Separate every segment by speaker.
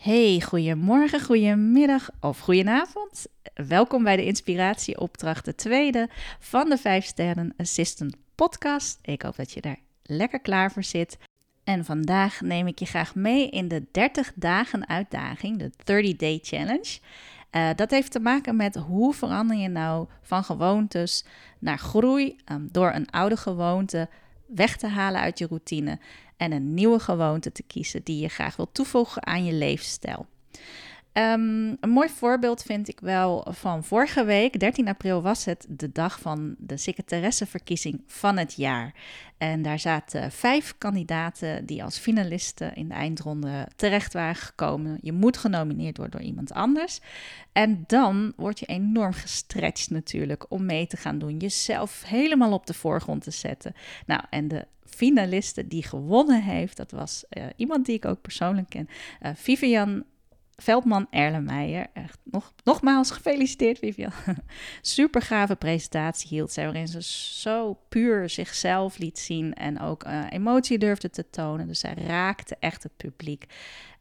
Speaker 1: Hey, goedemorgen, goedemiddag of goedenavond. Welkom bij de Inspiratieopdracht, de tweede van de 5 Sterren Assistant podcast. Ik hoop dat je daar lekker klaar voor zit. En vandaag neem ik je graag mee in de 30 dagen uitdaging, de 30 Day Challenge. Uh, dat heeft te maken met hoe verander je nou van gewoontes naar groei um, door een oude gewoonte weg te halen uit je routine en een nieuwe gewoonte te kiezen die je graag wil toevoegen aan je leefstijl. Um, een mooi voorbeeld vind ik wel van vorige week, 13 april, was het de dag van de secretaresseverkiezing van het jaar. En daar zaten vijf kandidaten die als finalisten in de eindronde terecht waren gekomen. Je moet genomineerd worden door iemand anders. En dan word je enorm gestretched natuurlijk om mee te gaan doen. Jezelf helemaal op de voorgrond te zetten. Nou, en de finaliste die gewonnen heeft, dat was uh, iemand die ik ook persoonlijk ken, uh, Vivian Veldman Erlenmeijer. Echt nog, nogmaals gefeliciteerd, Vivian. Super gave presentatie hield zij, waarin ze zo puur zichzelf liet zien en ook uh, emotie durfde te tonen. Dus zij raakte echt het publiek.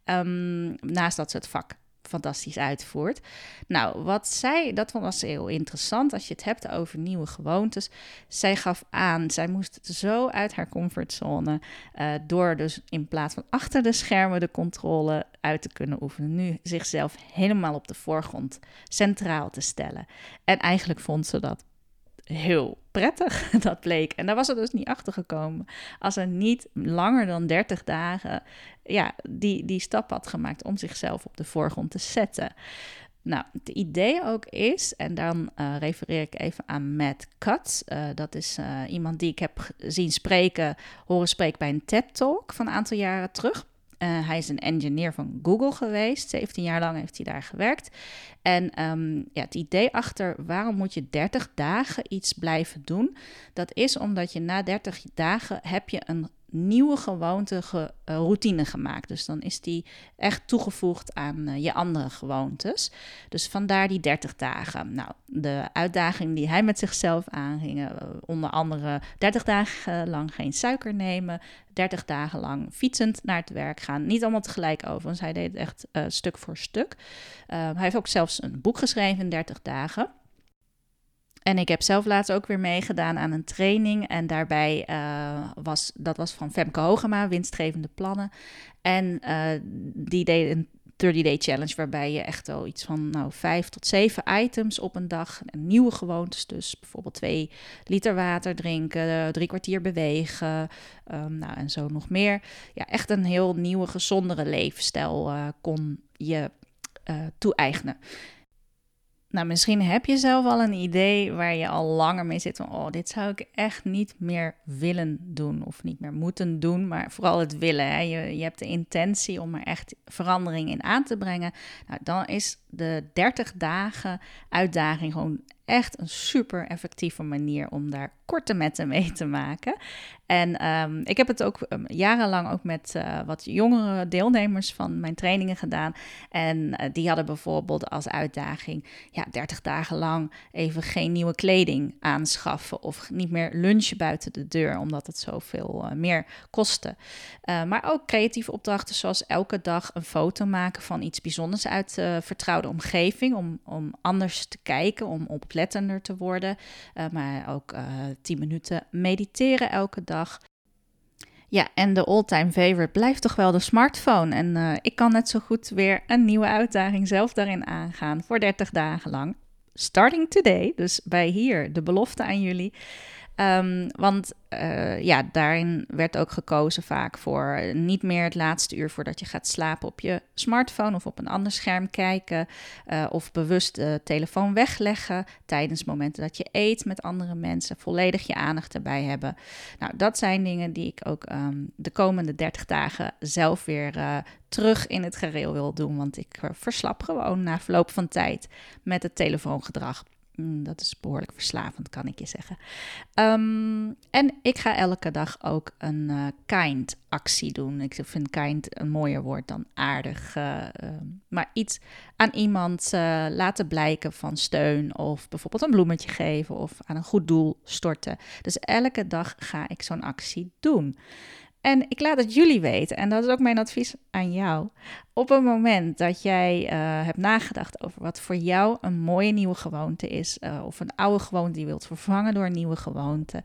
Speaker 1: Um, naast dat ze het vak fantastisch uitvoert. Nou, wat zij, dat was heel interessant als je het hebt over nieuwe gewoontes. Zij gaf aan, zij moest zo uit haar comfortzone uh, door dus in plaats van achter de schermen de controle uit te kunnen oefenen, nu zichzelf helemaal op de voorgrond centraal te stellen. En eigenlijk vond ze dat heel prettig, dat bleek. En daar was er dus niet achter gekomen. Als er niet langer dan 30 dagen ja, die, die stap had gemaakt om zichzelf op de voorgrond te zetten. Nou, het idee ook is, en dan uh, refereer ik even aan Matt Cutts. Uh, dat is uh, iemand die ik heb zien spreken, horen spreken bij een TED-talk van een aantal jaren terug. Uh, hij is een engineer van Google geweest. 17 jaar lang heeft hij daar gewerkt. En um, ja, het idee achter waarom moet je 30 dagen iets blijven doen, dat is omdat je na 30 dagen heb je een nieuwe gewoonte, ge, uh, routine gemaakt. Dus dan is die echt toegevoegd aan uh, je andere gewoontes. Dus vandaar die 30 dagen. Nou, de uitdaging die hij met zichzelf aanging, uh, onder andere 30 dagen lang geen suiker nemen, 30 dagen lang fietsend naar het werk gaan. Niet allemaal tegelijk overigens, hij deed het echt stuk voor stuk. hij heeft ook zelfs een boek geschreven in 30 dagen. En ik heb zelf laatst ook weer meegedaan aan een training. En daarbij uh, was, dat was van Femke Hogema, winstgevende plannen. En uh, die deed een 30-day challenge, waarbij je echt al iets van nou, vijf tot zeven items op een dag, een nieuwe gewoontes dus, bijvoorbeeld twee liter water drinken, drie kwartier bewegen, um, nou en zo nog meer. Ja, echt een heel nieuwe, gezondere leefstijl kon je toe-eigenen. Nou, misschien heb je zelf al een idee waar je al langer mee zit van, oh, dit zou ik echt niet meer willen doen of niet meer moeten doen, maar vooral het willen. Hè? Je, je hebt de intentie om er echt verandering in aan te brengen. Nou, dan is de 30 dagen uitdaging gewoon echt een super effectieve manier om daar korte metten mee te maken. En um, ik heb het ook um, jarenlang ook met uh, wat jongere deelnemers van mijn trainingen gedaan. En uh, die hadden bijvoorbeeld als uitdaging, ja, 30 dagen lang even geen nieuwe kleding aanschaffen of niet meer lunchen buiten de deur, omdat het zoveel uh, meer kostte. maar ook creatieve opdrachten zoals elke dag een foto maken van iets bijzonders uit de vertrouwde omgeving, om, om anders te kijken, om oplettender te worden. maar ook 10 minuten mediteren elke dag. Ja, en de all-time favorite blijft toch wel de smartphone. En uh, ik kan net zo goed weer een nieuwe uitdaging zelf daarin aangaan voor 30 dagen lang. Starting today, dus bij hier de belofte aan jullie. Um, want uh, ja, daarin werd ook gekozen vaak voor niet meer het laatste uur voordat je gaat slapen op je smartphone of op een ander scherm kijken. Uh, of bewust de telefoon wegleggen tijdens momenten dat je eet met andere mensen. Volledig je aandacht erbij hebben. Nou, dat zijn dingen die ik ook um, de komende 30 dagen zelf weer uh, terug in het gereel wil doen. Want ik verslap gewoon na verloop van tijd met het telefoongedrag. Mm, dat is behoorlijk verslavend, kan ik je zeggen. Um, en ik ga elke dag ook een uh, kind actie doen. Ik vind kind een mooier woord dan aardig. Uh, uh, maar iets aan iemand eh, laten blijken van steun. Of bijvoorbeeld een bloemetje geven of aan een goed doel storten. Dus elke dag ga ik zo'n actie doen. En ik laat het jullie weten, en dat is ook mijn advies aan jou. Op een moment dat jij uh, hebt nagedacht over wat voor jou een mooie nieuwe gewoonte is, uh, of een oude gewoonte die je wilt vervangen door een nieuwe gewoonte,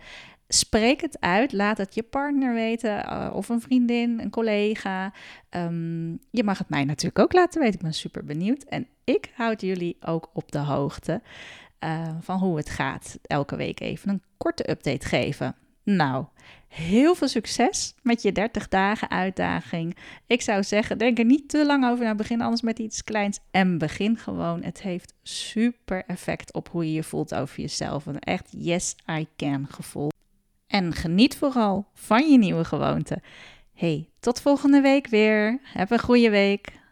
Speaker 1: spreek het uit. Laat het je partner weten, uh, of een vriendin, een collega. Um, je mag het mij natuurlijk ook laten weten. Ik ben super benieuwd. En ik houd jullie ook op de hoogte van hoe het gaat. Elke week even een korte update geven. Nou, heel veel succes met je 30 dagen uitdaging. Ik zou zeggen, denk er niet te lang over. Nou, begin anders met iets kleins en begin gewoon. Het heeft super effect op hoe je je voelt over jezelf. Een echt yes, I can gevoel. En geniet vooral van je nieuwe gewoonte. Hey, tot volgende week weer. Heb een goede week.